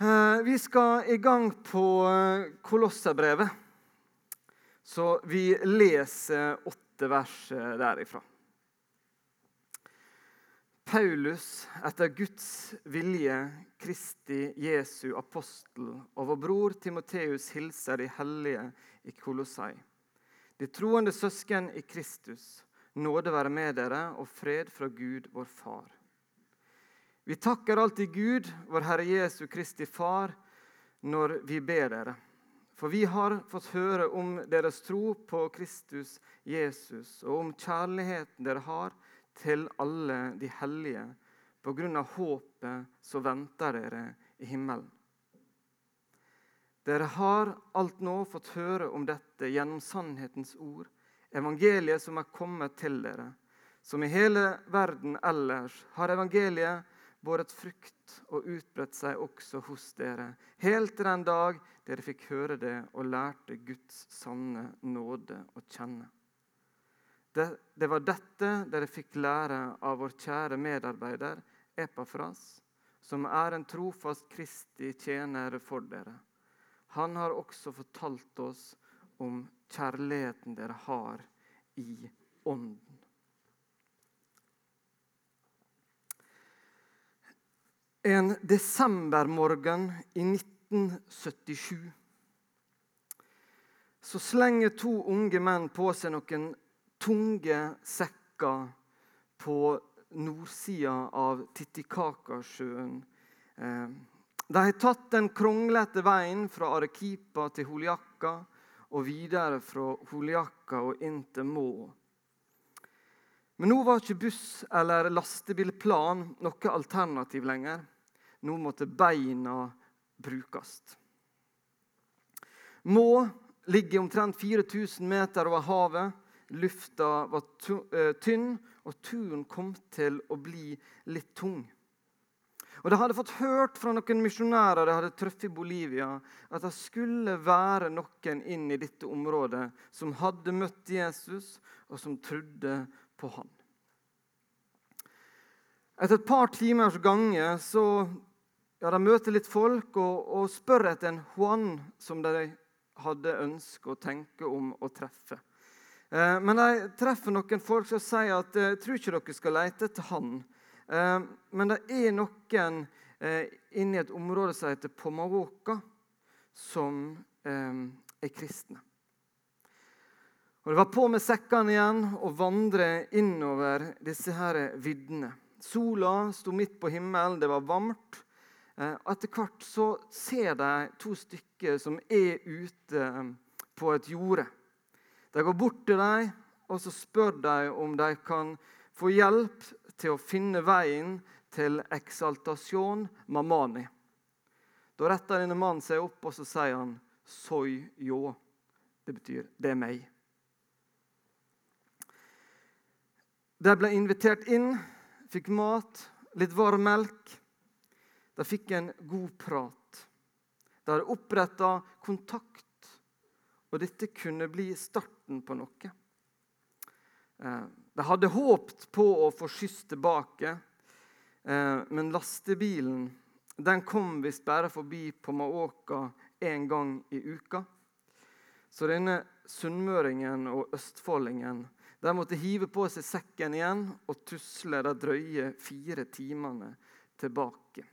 Eh, vi skal i gang på eh, Kolosserbrevet, så vi leser åtte vers eh, derifra. Paulus, etter Guds vilje, Kristi Jesu apostel, og vår bror Timoteus hilser de hellige i Kolossai. De troende søsken i Kristus, nåde være med dere og fred fra Gud, vår Far. Vi takker alltid Gud, vår Herre Jesu Kristi Far, når vi ber dere. For vi har fått høre om deres tro på Kristus Jesus og om kjærligheten dere har til alle de hellige, på grunn av håpet som venter dere i himmelen. Dere har alt nå fått høre om dette gjennom sannhetens ord, evangeliet som er kommet til dere. Som i hele verden ellers har evangeliet båret frukt og utbredt seg også hos dere, helt til den dag dere fikk høre det og lærte Guds sanne nåde å kjenne. Det, det var dette dere fikk lære av vår kjære medarbeider Epafras, som er en trofast Kristi tjener for dere. Han har også fortalt oss om kjærligheten dere har i Ånden. En desembermorgen i 1977 så slenger to unge menn på seg noen tunge sekker på nordsida av Titicacasjøen. Eh, de har tatt den kronglete veien fra Arequipa til Holiakka og videre fra Holiakka og inn til Må. Men nå var ikke buss eller lastebilplan noe alternativ lenger. Nå måtte beina brukes. Må ligger omtrent 4000 meter over havet. Lufta var eh, tynn, og turen kom til å bli litt tung. Og De hadde fått hørt fra noen misjonærer de hadde truffet i Bolivia, at det skulle være noen inn i dette området som hadde møtt Jesus, og som trodde på han. Etter et par timers gange så ja, De møter litt folk og, og spør etter en Juan som de hadde ønske å tenke om å treffe. Eh, men de treffer noen folk som sier at jeg eh, tror ikke dere skal lete etter han. Eh, men det er noen eh, inne i et område som heter Pomawoka, som eh, er kristne. Og Det var på med sekkene igjen og vandre innover disse her viddene. Sola sto midt på himmelen, det var varmt. Eh, etter hvert så ser de to stykker som er ute eh, på et jorde. De går bort til dem og så spør de om de kan få hjelp til å finne veien til eksaltasjon mamani. Da retter denne mannen seg opp og så sier han, 'Soy yo'. Det betyr 'det er meg'. De ble invitert inn, fikk mat, litt varm melk. De fikk en god prat. De hadde oppretta kontakt, og dette kunne bli starten på noe. Eh, de hadde håpt på å få skyss tilbake, eh, men lastebilen den kom visst bare forbi på Maoka én gang i uka. Så denne sunnmøringen og østfoldingen de måtte hive på seg sekken igjen og tusle de drøye fire timene tilbake.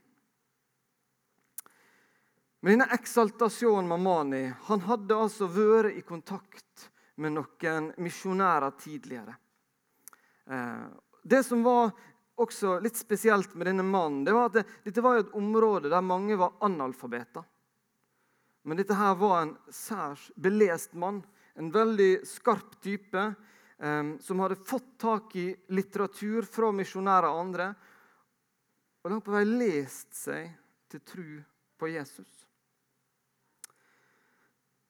Men denne eksaltasjonen Mamani han hadde altså vært i kontakt med noen misjonærer tidligere. Eh, det som var også litt spesielt med denne mannen, det var at det, dette var et område der mange var analfabeter. Men dette her var en særs belest mann, en veldig skarp type, eh, som hadde fått tak i litteratur fra misjonærer og andre, og langt på vei lest seg til tro på Jesus.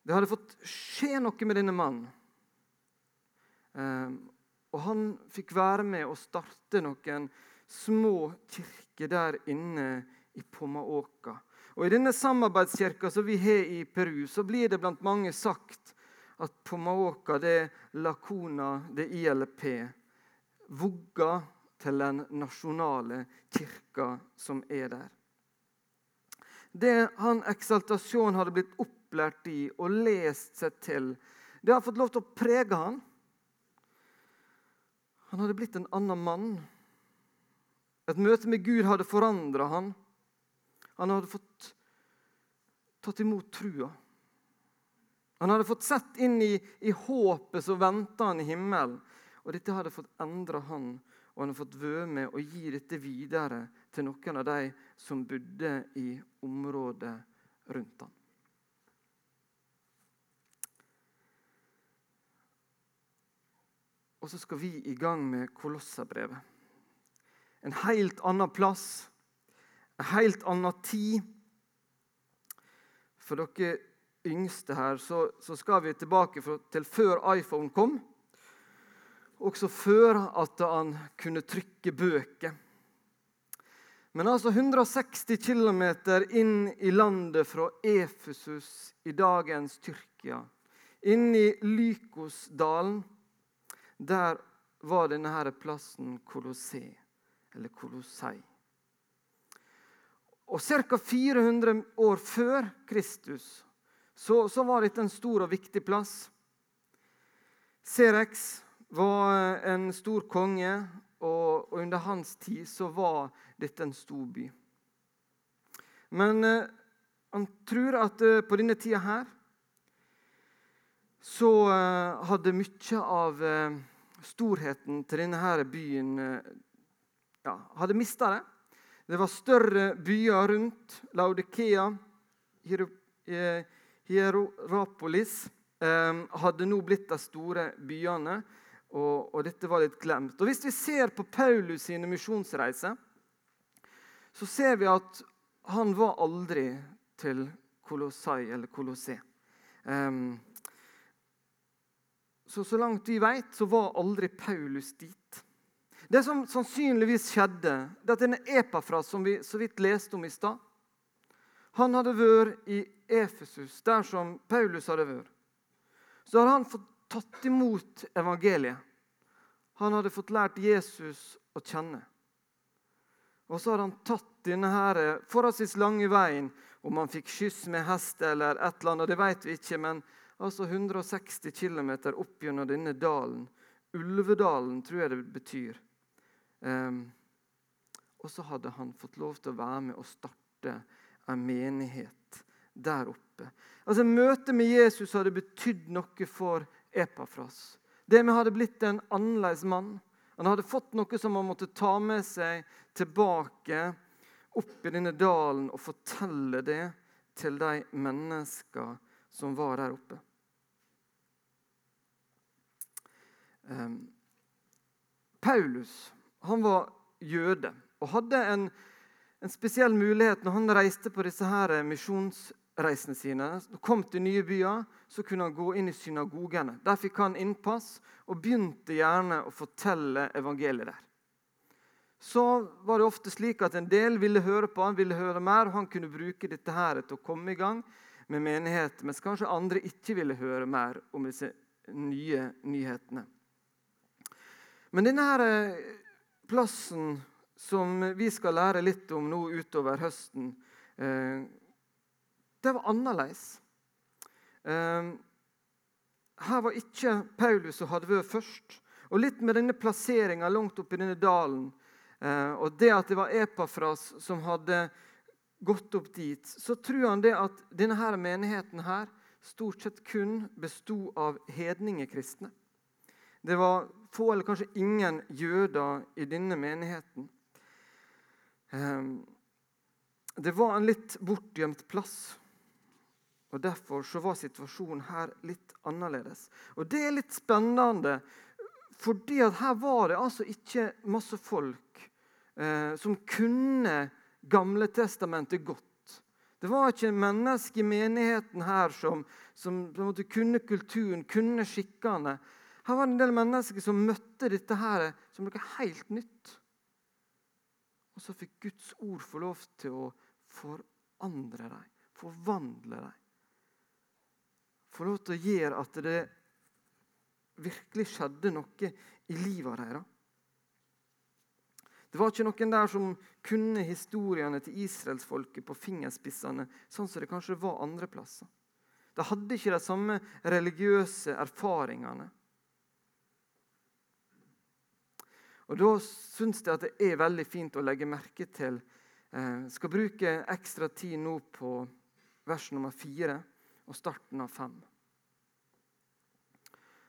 Det hadde fått skje noe med denne mannen. Ehm, og han fikk være med å starte noen små kirker der inne i Pommaåka. Og I denne samarbeidskirka som vi har i Peru, så blir det blant mange sagt at Pomaoka det er Lacona det ILP. Vugga til den nasjonale kirka som er der. det han eksaltasjon hadde blitt opplært i og lest seg til, det har fått lov til å prege han. Han hadde blitt en annen mann. Et møte med Gud hadde forandra han. Han hadde fått tatt imot trua. Han hadde fått sett inn i, i håpet som venta han i himmelen. Og dette hadde fått endra han, og han hadde fått være med og gi dette videre til noen av de som bodde i området rundt ham. Og så skal vi i gang med Kolosserbrevet. En helt annen plass, en helt annen tid. For dere yngste her så, så skal vi tilbake til før iPhone kom. Også før at han kunne trykke bøker. Men altså 160 km inn i landet fra Efesus i dagens Tyrkia, inn i Lykosdalen, der var denne her plassen Kolossé, eller Kolossei. Og Ca. 400 år før Kristus så, så, var dette en stor og viktig plass. Serex var en stor konge og, og, under hans tid så var dette en stor by. Men eh, han tror at eh, på denne tida her så eh, hadde mye av eh, storheten til denne her byen eh, ja, hadde mista det. Det var større byer rundt. Laudikea, eh, Hierorapolis hadde nå blitt de store byene og, og, dette var litt glemt. Og Hvis vi ser på Paulus sine misjonsreiser, så ser vi at han var aldri til Kolossai eller Kolossé. Um, så så langt vi vet, så var aldri Paulus dit. Det som sannsynligvis skjedde, det at denne Epafras, som vi så vidt leste om i stad Han hadde vært i Efesus, der som Paulus hadde vært. Så hadde han fått tatt imot evangeliet. Han hadde fått lært Jesus å kjenne. Og så hadde han tatt denne her forholdsvis lange veien. Om han fikk skyss med hest eller et eller annet, det vet vi ikke. Men altså 160 km opp gjennom denne dalen. Ulvedalen, tror jeg det betyr. Um, og så hadde han fått lov til å være med og starte en menighet der oppe. Altså Møtet med Jesus hadde betydd noe for Epafras. Det med hadde blitt en annerledes mann. Han hadde fått noe som han måtte ta med seg tilbake opp i denne dalen og fortelle det til de mennesker som var der oppe. Um, Paulus han var jøde og hadde en, en, spesiell mulighet når han reiste på disse her misjonsreisene sine sine. Kom til nye byer, så kunne han gå inn i synagogene. Der fikk han innpass og begynte gjerne å fortelle evangeliet der. Så var det ofte slik at en del ville høre på han ville høre mer, og han kunne bruke dette her til å komme i gang med menighet, mens kanskje andre ikke ville høre mer om disse nye nyhetene. Men denne her eh, plassen som vi skal lære litt om nå utover høsten, eh, det var annerledes. Ehm, her var ikke Paulus som hadde vært først. Og litt med denne plasseringa langt oppi denne dalen, eh, og det at det var Epafras som hadde gått opp dit, så tror han det at denne her menigheten her stort sett kun besto av hedningekristne. Det var få eller kanskje ingen jøder i denne menigheten. Ehm, det var en litt bortgjemt plass. Og Derfor så var situasjonen her litt annerledes. Og Det er litt spennende, fordi at her var det altså ikke masse folk eh, som kunne Gamle testamentet godt. Det var ikke mennesker i menigheten her som, som kunne kulturen, kunne skikkene. Her var det en del mennesker som møtte dette her som noe helt nytt. Og så fikk Guds ord få lov til å forandre dem, forvandle dem få lov til å gjøre at det virkelig skjedde noe i livet deres. Det var ikke noen der som kunne historiene til israelsfolket på fingerspissene, sånn som det kanskje var andre plasser. De hadde ikke de samme religiøse erfaringene. Og Da syns jeg at det er veldig fint å legge merke til Jeg Skal bruke ekstra tid nå på vers nummer fire og starten av fem.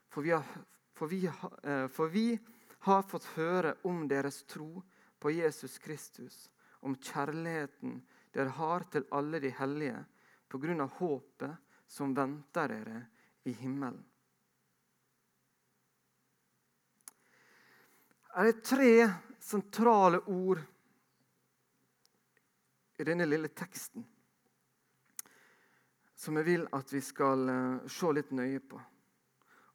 For vi, har, for, vi, har, for vi har fått høre om deres tro på Jesus Kristus, om kjærligheten dere har til alle de hellige, på grunn av håpet som venter dere i himmelen. Det er tre sentrale ord i denne lille teksten som jeg vil at vi skal eh, se litt nøye på.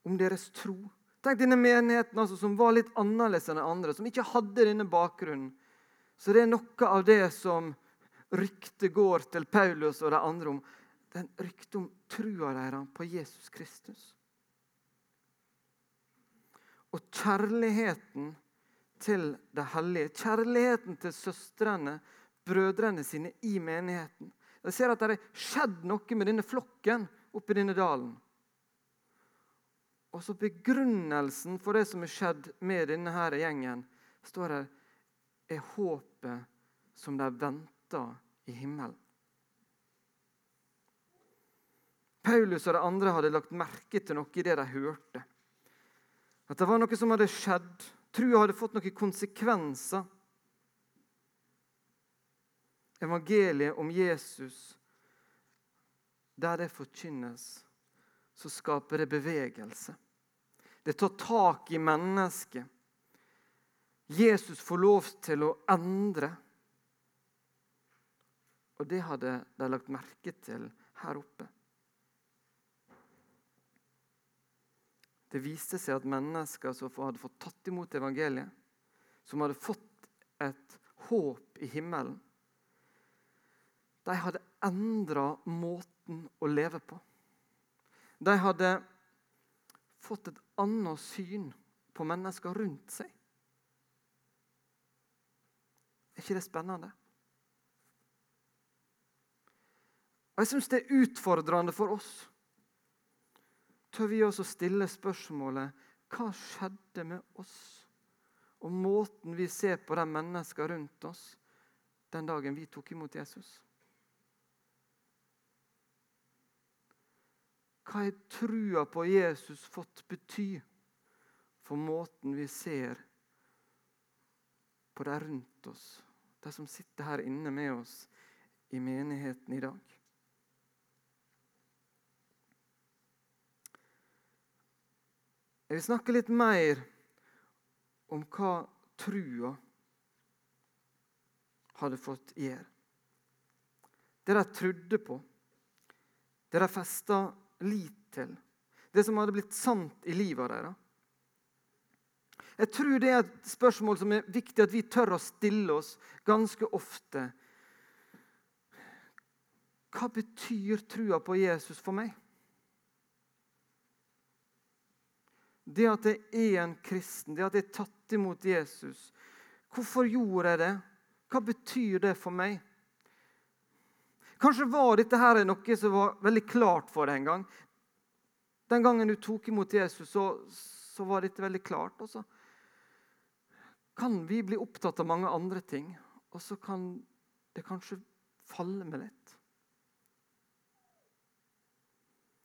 Om deres tro Tenk denne menigheten altså, som var litt annerledes enn de andre, som ikke hadde denne bakgrunnen. Så det er noe av det som ryktet går til Paulus og de andre om. Den ryktet om trua deres på Jesus Kristus. Og kjærligheten til de hellige. Kjærligheten til søstrene, brødrene sine i menigheten. Jeg ser at det har skjedd noe med denne flokken oppi denne dalen. Og så begrunnelsen for det som er skjedd med denne her gjengen, står her er håpet som de venter i himmelen. Paulus og de andre hadde lagt merke til noe i det de hørte. At det var noe som hadde skjedd. Trua hadde fått noen konsekvenser. Evangeliet om Jesus, der det forkynnes, så skaper det bevegelse. Det tar tak i mennesket. Jesus får lov til å endre. Og det hadde de lagt merke til her oppe. Det viste seg at mennesker som hadde fått tatt imot evangeliet, som hadde fått et håp i himmelen, de hadde endra måten å leve på. De hadde fått et annet syn på mennesker rundt seg. Er ikke det spennende? Og Jeg syns det er utfordrende for oss. Tør vi også stille spørsmålet hva skjedde med oss? Og måten vi ser på de menneskene rundt oss den dagen vi tok imot Jesus? Hva har trua på Jesus fått bety for måten vi ser på de rundt oss, de som sitter her inne med oss i menigheten i dag? Jeg vil snakke litt mer om hva trua hadde fått gjøre. Det de trodde på, det de festa lit til. Det som hadde blitt sant i livet deres. Jeg tror det er et spørsmål som er viktig at vi tør å stille oss ganske ofte. Hva betyr trua på Jesus for meg? Det at jeg er en kristen, det at jeg er tatt imot Jesus. Hvorfor gjorde jeg det? Hva betyr det for meg? Kanskje var dette her noe som var veldig klart for deg en gang. Den gangen du tok imot Jesus, så, så var dette veldig klart. Og så kan vi bli opptatt av mange andre ting, og så kan det kanskje falle med litt.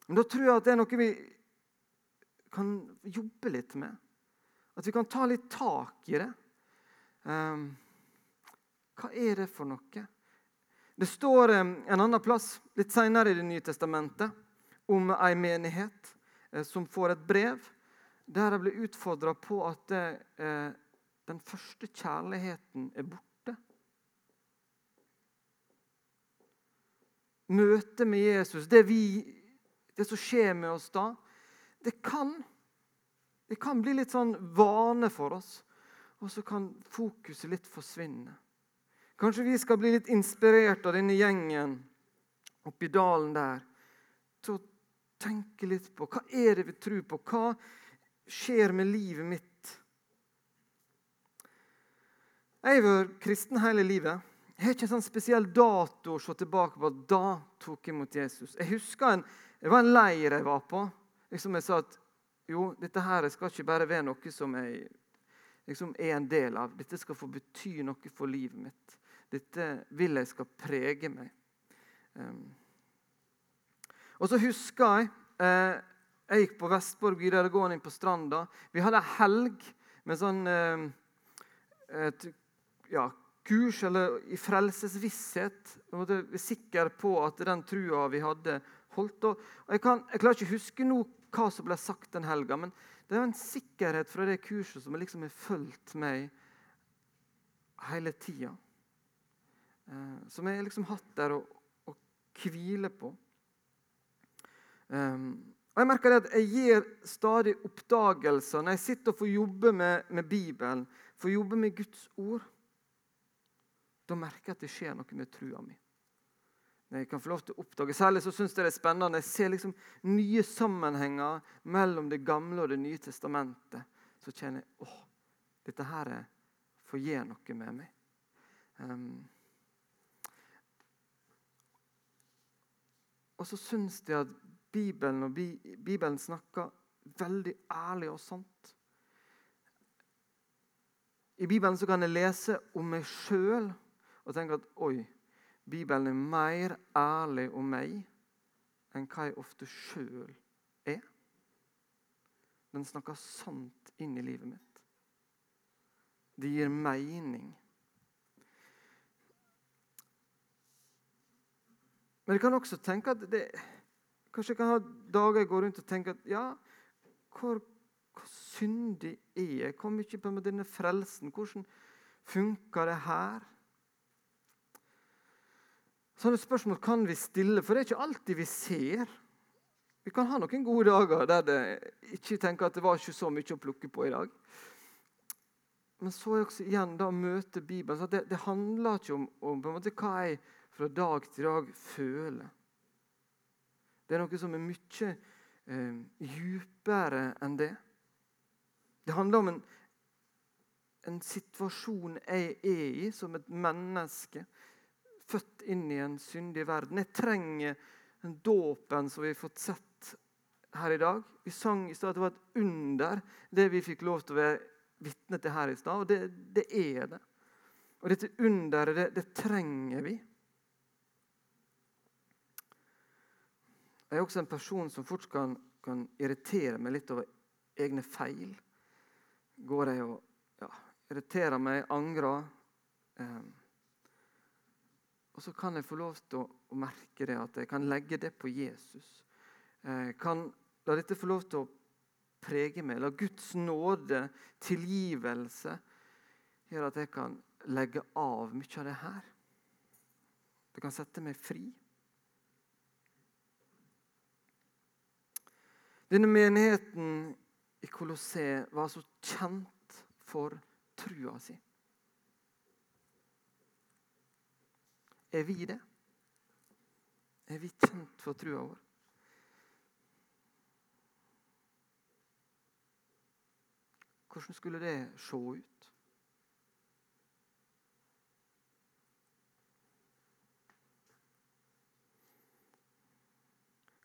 Men da tror jeg at det er noe vi kan jobbe litt med. At vi kan ta litt tak i det. Um, hva er det for noe? Det står um, en annen plass litt senere i Det nye testamentet om ei menighet eh, som får et brev der de blir utfordra på at eh, den første kjærligheten er borte. Møtet med Jesus, det, vi, det som skjer med oss da, det kan, det kan bli litt sånn vane for oss. Og så kan fokuset litt forsvinne. Kanskje vi skal bli litt inspirert av denne gjengen oppi dalen der til å tenke litt på hva er det vi tror på? Hva skjer med livet mitt? Jeg har vært kristen hele livet. Jeg har ikke en sånn spesiell dato å se tilbake på at da tok jeg imot Jesus. Jeg husker en, Det var en leir jeg var på. Liksom jeg sa at jo, dette her skal ikke bare være noe som jeg liksom er en del av. Dette skal få bety noe for livet mitt. Dette vil jeg skal prege meg. Um. Og så husker jeg eh, Jeg gikk på Vestborg videregående inn på Stranda. Vi hadde ei helg med sånn eh, et, ja, kurs eller i frelsesvisshet. Vi måtte sikre på at den trua vi hadde, holdt. Og jeg, kan, jeg klarer ikke å huske nå hva som ble sagt den helga, men det er en sikkerhet fra det kurset som liksom har fulgt meg hele tida. Eh, som jeg liksom hatt der å, å hvile på. Um, og Jeg merker at jeg gir stadig oppdagelser når jeg sitter og får jobbe med, med Bibelen, får jobbe med Guds ord. Da merker jeg at det skjer noe med trua mi. Jeg kan få lov til å oppdage, Særlig så syns jeg det er spennende jeg ser liksom nye sammenhenger mellom Det gamle og Det nye testamentet. Så kjenner jeg åh, dette her får gjøre noe med meg. Um, og så syns jeg at Bibelen, og Bibelen snakker veldig ærlig og sant. I Bibelen så kan jeg lese om meg sjøl og tenke at oi, Bibelen er mer ærlig om meg enn hva jeg ofte sjøl er. Den snakker sant inn i livet mitt. Det gir mening. Men jeg kan også tenke at det, Kanskje jeg kan ha dager jeg går rundt og tenker at ja, hvor, hvor syndig er jeg? Hvor mye på med denne frelsen? Hvordan funker det her? Sånne spørsmål kan vi stille, for det er ikke alltid vi ser. Vi kan ha noen gode dager der det ikke tenker at det var ikke så mye å plukke på i dag. Men så er også igjen da møte Bibelen. Så det, det handler ikke om, om måte, hva jeg fra dag til dag føler. Det er noe som er mye eh, djupere enn det. Det handler om en, en situasjon jeg er i som et menneske. Inn i en syndig verden. Jeg trenger den dåpen som vi har fått sett her i dag. Vi sang i stad at det var et under, det vi fikk lov til å være vitne til her i stad. Og det, det, er det. Og dette underet, det, det trenger vi. Jeg er også en person som fort kan, kan irritere meg litt over egne feil. Går jeg og ja, irriterer meg, angrer. Eh, og så kan jeg få lov til å, merke det, at jeg kan legge det på Jesus. Eh, kan la dette få lov til å prege meg. La Guds nåde, tilgivelse, gjøre at jeg kan legge av mye av det her. Det kan sette meg fri. Denne menigheten i Colosseum var så kjent for trua si. Er vi det? Er vi kjent for trua vår? Hvordan skulle det se ut?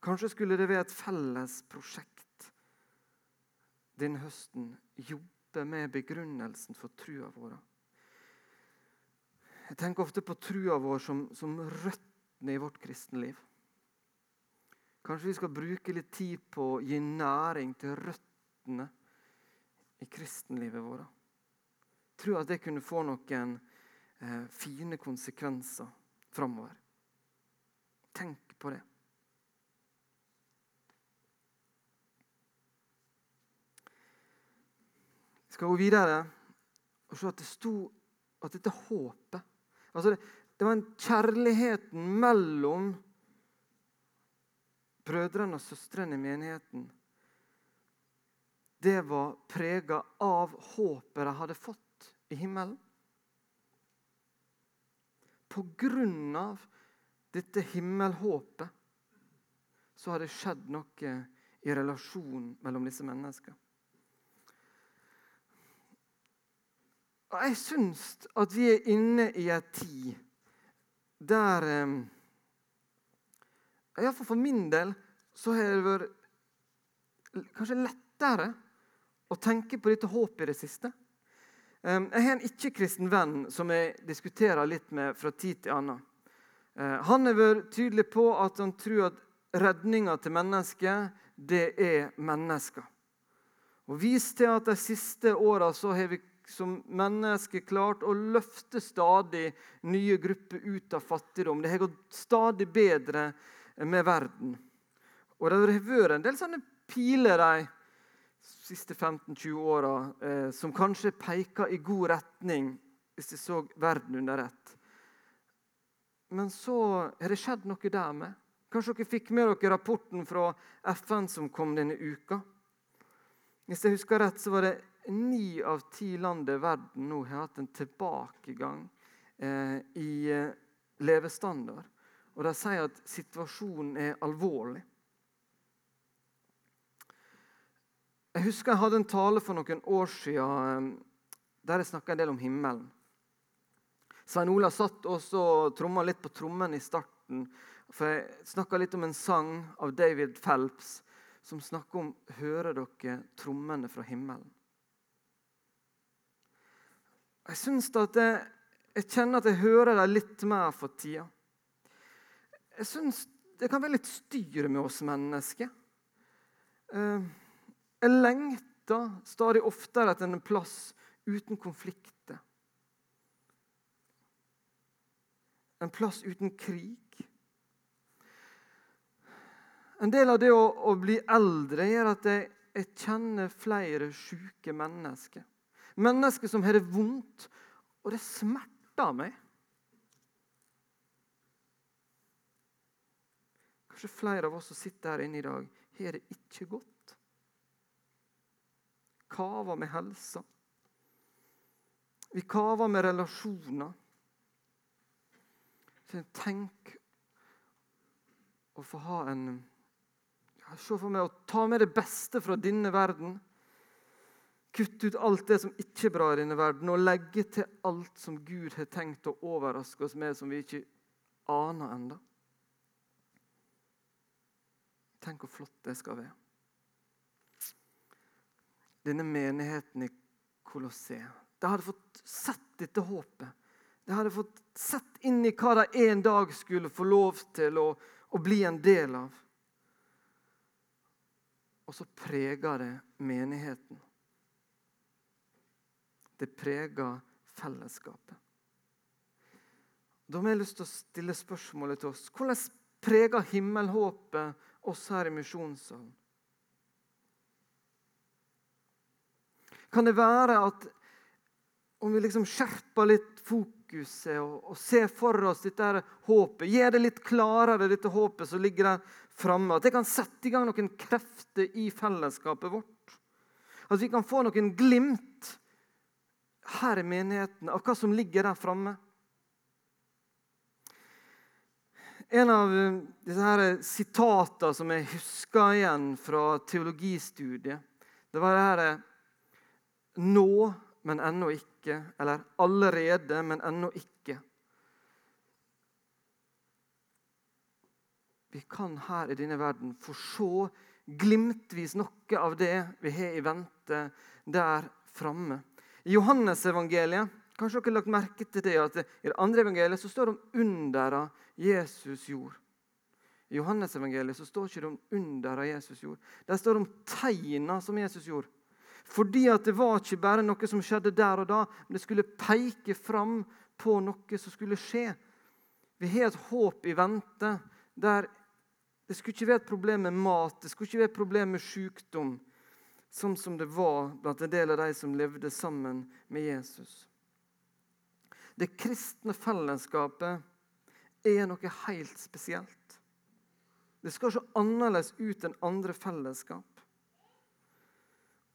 Kanskje skulle det være et felles prosjekt denne høsten. Jobbe med begrunnelsen for trua vår. Jeg tenker ofte på trua vår som, som røttene i vårt kristenliv. Kanskje vi skal bruke litt tid på å gi næring til røttene i kristenlivet vårt. Jeg tror at det kunne få noen eh, fine konsekvenser framover. Tenk på det. skal gå videre og se at det sto at dette håpet altså det, det var en kjærligheten mellom brødrene og søstrene i menigheten. Det var prega av håpet de hadde fått i himmelen. På grunn av dette himmelhåpet så har det skjedd noe i relasjonen mellom disse menneskene. Og jeg syns at vi er inne i ei tid der Iallfall for min del så har det vært kanskje lettere å tenke på dette håpet i det siste. Eh, jeg har en ikke-kristen venn som jeg diskuterer litt med fra tid til annen. Eh, han har vært tydelig på at han tror at redninga til mennesket, det er mennesker. Og vist til at De siste åra har vi som mennesker klart å løfte stadig nye grupper ut av fattigdom. Det har gått stadig bedre med verden. Og det har vært en del sånne piler de siste 15-20 åra eh, som kanskje peker i god retning, hvis de så verden under ett. Men så har det skjedd noe der med. Kanskje dere fikk med dere rapporten fra FN som kom denne uka. Hvis jeg husker rett, så var det ni av ti land i verden nå har hatt en tilbakegang eh, i eh, levestandard. Og de sier at situasjonen er alvorlig. Jeg husker jeg hadde en tale for noen år siden eh, der jeg snakka en del om himmelen. Svein Ola satt også og tromma litt på trommen i starten. For jeg snakka litt om en sang av David Phelps som snakker om 'Hører dere trommene fra himmelen'? Jeg syns at jeg, jeg, kjenner at jeg hører dem litt mer for tida. Jeg syns det kan være litt styr med oss mennesker. Eh, jeg lengter stadig oftere etter en plass uten konflikter. En plass uten krig. En del av det å, å bli eldre gjør at jeg, jeg kjenner flere syke mennesker. Mennesker som har det vondt, og det smerter meg. Kanskje flere av oss som sitter her inne i dag, har det ikke godt. Kaver med helsa. Vi kaver med relasjoner. Tenk å få ha en Se for meg å ta med det beste fra denne verden. Kutte ut alt det som ikke er bra i denne verden, og legge til alt som Gud har tenkt å overraske oss med, som vi ikke aner ennå. Tenk hvor flott det skal være. Denne menigheten i Colosseum. De hadde fått sett dette håpet. De hadde fått sett inn i hva de en dag skulle få lov til å, å bli en del av. Og så preger det menigheten. Det preger fellesskapet. Da har jeg lyst til å stille spørsmålet til oss. Hvordan preger himmelhåpet oss her i misjonssalen? Kan det være at om vi liksom skjerper litt fokuset og, og ser for oss dette håpet, gjør det litt klarere, dette håpet som ligger der framme. At det kan sette i gang noen krefter i fellesskapet vårt. At vi kan få noen glimt her i menigheten av hva som ligger der framme. En av eh, disse her sitatene som jeg husker igjen fra teologistudiet, det var det her eh, Nå, men ennå ikke. Eller allerede, men ennå ikke. Vi kan her i denne verden få se glimtvis noe av det vi har i vente der framme. I Johannesevangeliet Kanskje dere har lagt merke til det at i det andre evangeliet så står det om undera Jesus gjorde. I Johannes-evangeliet så står det ikke om undera Jesus gjorde. Der står det om tegna som Jesus gjorde. Fordi at det var ikke bare noe som skjedde der og da, men det skulle peke fram på noe som skulle skje. Vi har et håp i vente der det skulle ikke være et problem med mat, det skulle ikke være et problem med sykdom, sånn som det var blant en del av de som levde sammen med Jesus. Det kristne fellesskapet er noe helt spesielt. Det skal se annerledes ut enn andre fellesskap.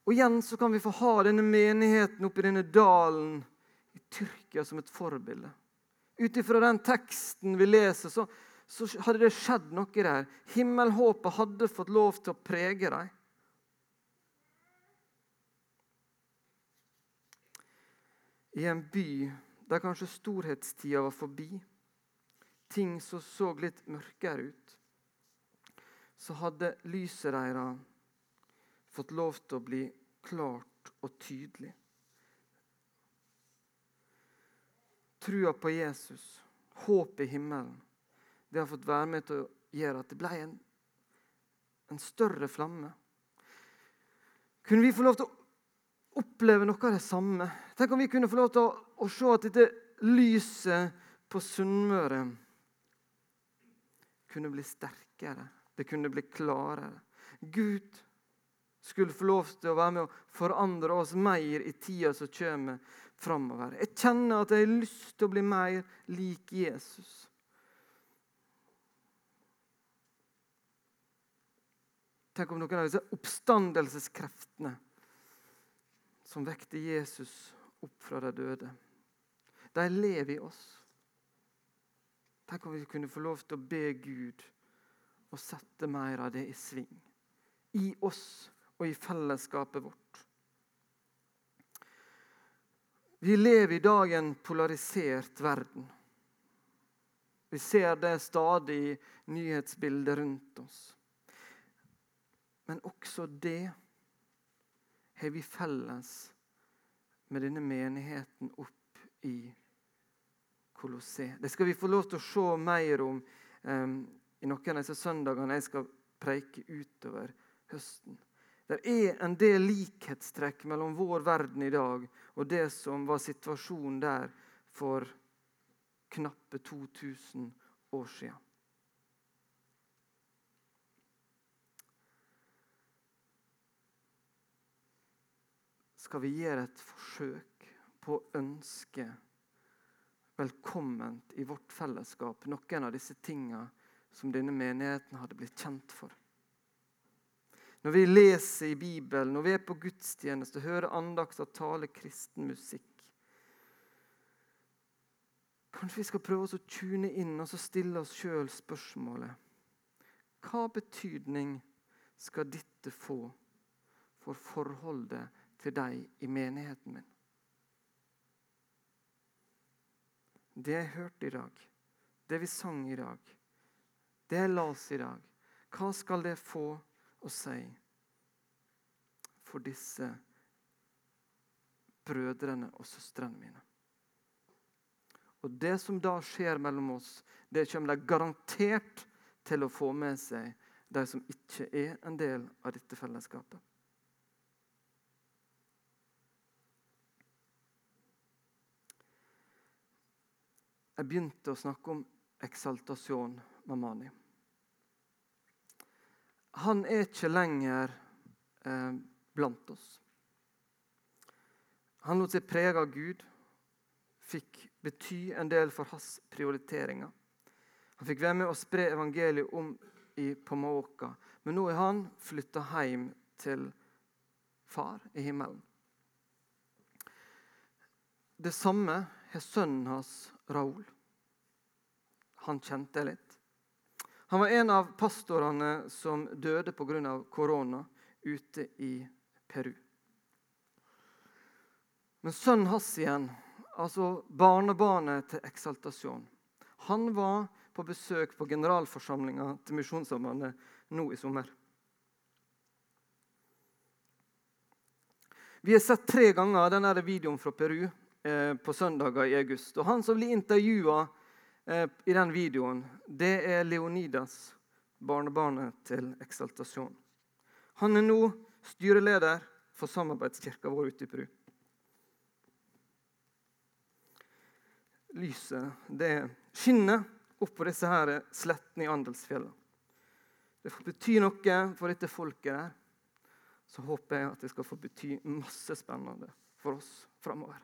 Og igjen så kan vi få ha denne menigheten oppe i denne dalen i Tyrkia som et forbilde. Ut ifra den teksten vi leser, så så hadde det skjedd noe der. Himmelhåpet hadde fått lov til å prege dem. I en by der kanskje storhetstida var forbi, ting som så litt mørkere ut, så hadde lyset deres fått lov til å bli klart og tydelig. Trua på Jesus, håp i himmelen, det har fått være med til å gjøre at det ble en, en større flamme. Kunne vi få lov til å oppleve noe av det samme? Tenk om vi kunne få lov til å, å se at dette lyset på Sunnmøre kunne bli sterkere, det kunne bli klarere. Gud skulle få lov til å være med å forandre oss mer i tida som kommer framover. Jeg kjenner at jeg har lyst til å bli mer lik Jesus. Tenk om noen av disse oppstandelseskreftene som vekte Jesus opp fra de døde, de lever i oss. Tenk om vi kunne få lov til å be Gud og sette mer av det i sving. I oss og i fellesskapet vårt. Vi lever i dag en polarisert verden. Vi ser det stadig i nyhetsbildet rundt oss. Men også det har vi felles med denne menigheten opp i Kolosseum. Det skal vi få lov til å se mer om um, i noen av disse søndagene jeg skal preike utover høsten. Det er en del likhetstrekk mellom vår verden i dag og det som var situasjonen der for knappe 2000 år siden. Skal vi gjøre et forsøk på å ønske velkomment i vårt fellesskap noen av disse tingene som denne menigheten hadde blitt kjent for? Når vi leser i Bibelen, når vi er på gudstjeneste, hører andakter, tale kristen musikk. Kanskje vi skal prøve oss å tune inn og stille oss sjøl spørsmålet Hva betydning skal dette få for forholdet til deg i menigheten min? Det jeg hørte i dag, det vi sang i dag, det jeg las i dag, hva skal det få å si for disse brødrene og søstrene mine. Og Det som da skjer mellom oss, det kommer de garantert til å få med seg, de som ikke er en del av dette fellesskapet. Jeg begynte å snakke om eksaltasjon mamani. Han er ikke lenger eh, blant oss. Han lot seg prege av Gud, fikk bety en del for hans prioriteringer. Han fikk være med å spre evangeliet om i Pomaoka, Men nå er han flytta hjem til far i himmelen. Det samme har sønnen hans, Raoul. Han kjente litt. Han var en av pastorene som døde pga. korona ute i Peru. Men sønnen hans igjen, altså barnebarnet til eksaltasjon, han var på besøk på generalforsamlinga til Misjonssambandet nå i sommer. Vi har sett tre ganger denne videoen fra Peru på søndager i august. Og Han som blir intervjua Eh, i den videoen, det er Leonidas, barnebarnet til Eksaltasjon. Han er nå styreleder for samarbeidskirka vår ute i Peru. Lyset det skinner oppå på disse her slettene i Andelsfjellet. Det får bety noe for dette folket der. Så håper jeg at det skal få bety masse spennende for oss framover.